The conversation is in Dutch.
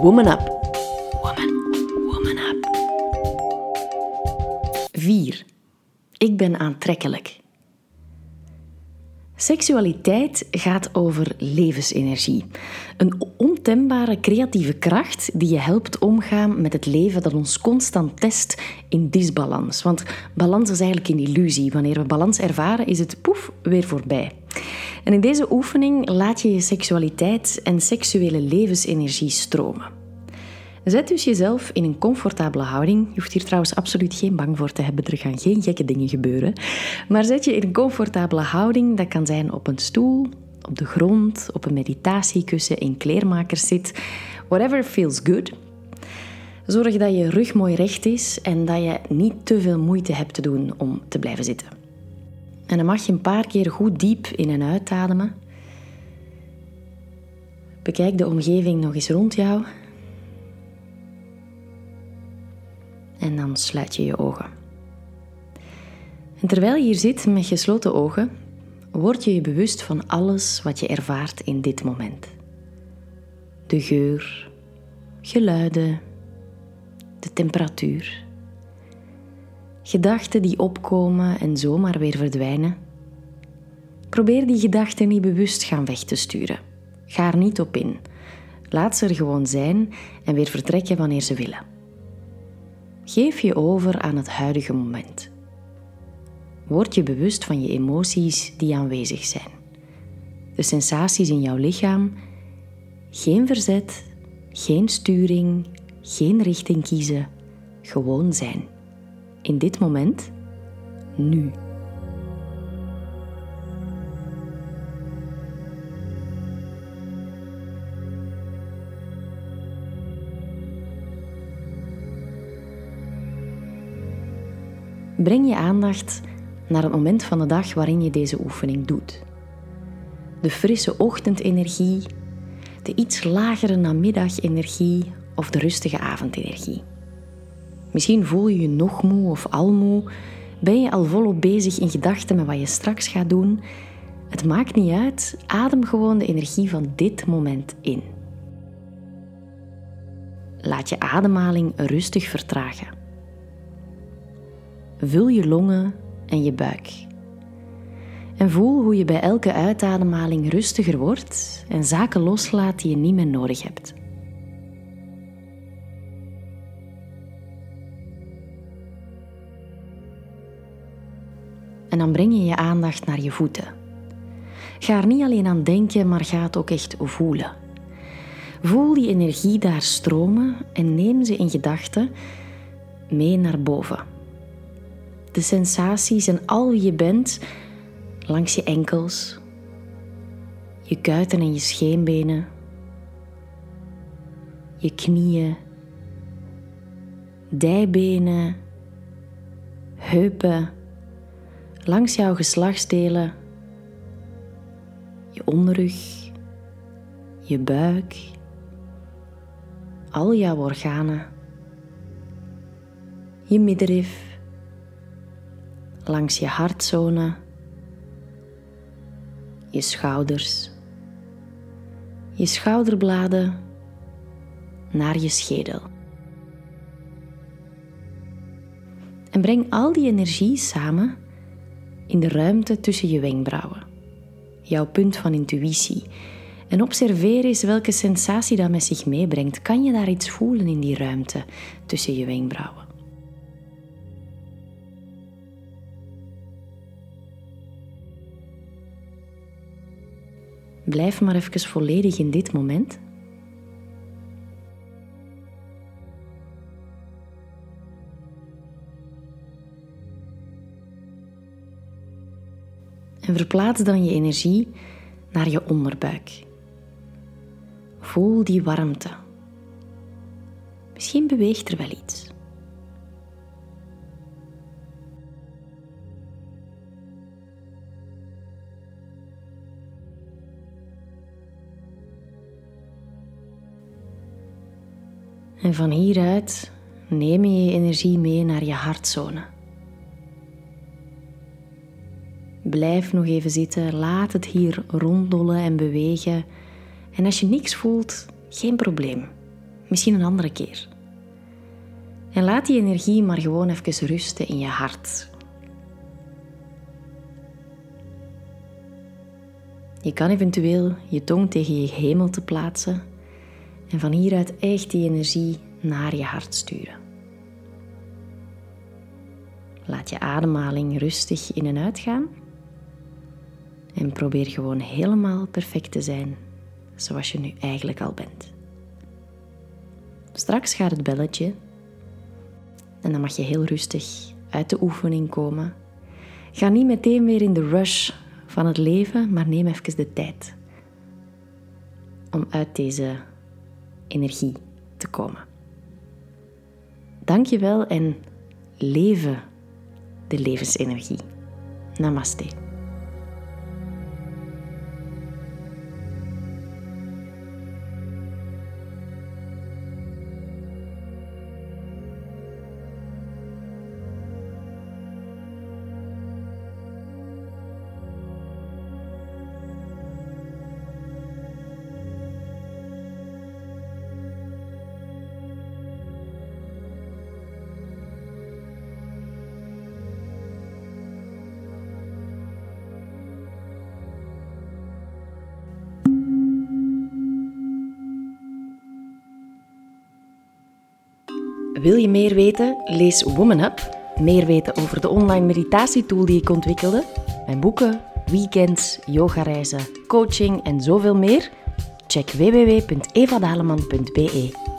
Woman Up. Woman, woman up. 4. Ik ben aantrekkelijk. Seksualiteit gaat over levensenergie. Een ontembare creatieve kracht die je helpt omgaan met het leven dat ons constant test in disbalans. Want balans is eigenlijk een illusie. Wanneer we balans ervaren, is het poef weer voorbij. En in deze oefening laat je je seksualiteit en seksuele levensenergie stromen. Zet dus jezelf in een comfortabele houding. Je hoeft hier trouwens absoluut geen bang voor te hebben. Er gaan geen gekke dingen gebeuren. Maar zet je in een comfortabele houding. Dat kan zijn op een stoel, op de grond, op een meditatiekussen, in kleermakerszit. Whatever feels good. Zorg dat je rug mooi recht is en dat je niet te veel moeite hebt te doen om te blijven zitten. En dan mag je een paar keer goed diep in en uitademen. Bekijk de omgeving nog eens rond jou. En dan sluit je je ogen. En terwijl je hier zit met gesloten ogen, word je je bewust van alles wat je ervaart in dit moment. De geur, geluiden, de temperatuur. Gedachten die opkomen en zomaar weer verdwijnen. Probeer die gedachten niet bewust gaan weg te sturen. Ga er niet op in. Laat ze er gewoon zijn en weer vertrekken wanneer ze willen. Geef je over aan het huidige moment. Word je bewust van je emoties die aanwezig zijn. De sensaties in jouw lichaam. Geen verzet, geen sturing, geen richting kiezen. Gewoon zijn. In dit moment, nu. Breng je aandacht naar het moment van de dag waarin je deze oefening doet. De frisse ochtendenergie, de iets lagere namiddagenergie of de rustige avondenergie. Misschien voel je je nog moe of al moe, ben je al volop bezig in gedachten met wat je straks gaat doen. Het maakt niet uit, adem gewoon de energie van dit moment in. Laat je ademhaling rustig vertragen. Vul je longen en je buik. En voel hoe je bij elke uitademhaling rustiger wordt en zaken loslaat die je niet meer nodig hebt. En dan breng je je aandacht naar je voeten. Ga er niet alleen aan denken, maar ga het ook echt voelen. Voel die energie daar stromen en neem ze in gedachten mee naar boven de sensaties en al wie je bent langs je enkels, je kuiten en je scheenbenen, je knieën, dijbenen, heupen, langs jouw geslachtsdelen, je onderrug, je buik, al jouw organen, je middenrif, langs je hartzone, je schouders, je schouderbladen naar je schedel. En breng al die energie samen in de ruimte tussen je wenkbrauwen, jouw punt van intuïtie. En observeer eens welke sensatie dat met zich meebrengt. Kan je daar iets voelen in die ruimte tussen je wenkbrauwen? Blijf maar even volledig in dit moment. En verplaats dan je energie naar je onderbuik. Voel die warmte. Misschien beweegt er wel iets. En van hieruit neem je je energie mee naar je hartzone. Blijf nog even zitten, laat het hier ronddollen en bewegen. En als je niks voelt, geen probleem. misschien een andere keer. En laat die energie maar gewoon even rusten in je hart. Je kan eventueel je tong tegen je hemel te plaatsen en van hieruit echt die energie naar je hart sturen. Laat je ademhaling rustig in en uit gaan. En probeer gewoon helemaal perfect te zijn zoals je nu eigenlijk al bent. Straks gaat het belletje en dan mag je heel rustig uit de oefening komen. Ga niet meteen weer in de rush van het leven, maar neem even de tijd om uit deze energie te komen. Dank je wel en leven de levensenergie. Namaste. Wil je meer weten? Lees Woman Up. Meer weten over de online meditatietool die ik ontwikkelde, mijn boeken, weekends, yogareizen, coaching en zoveel meer? Check www.evadaleman.be.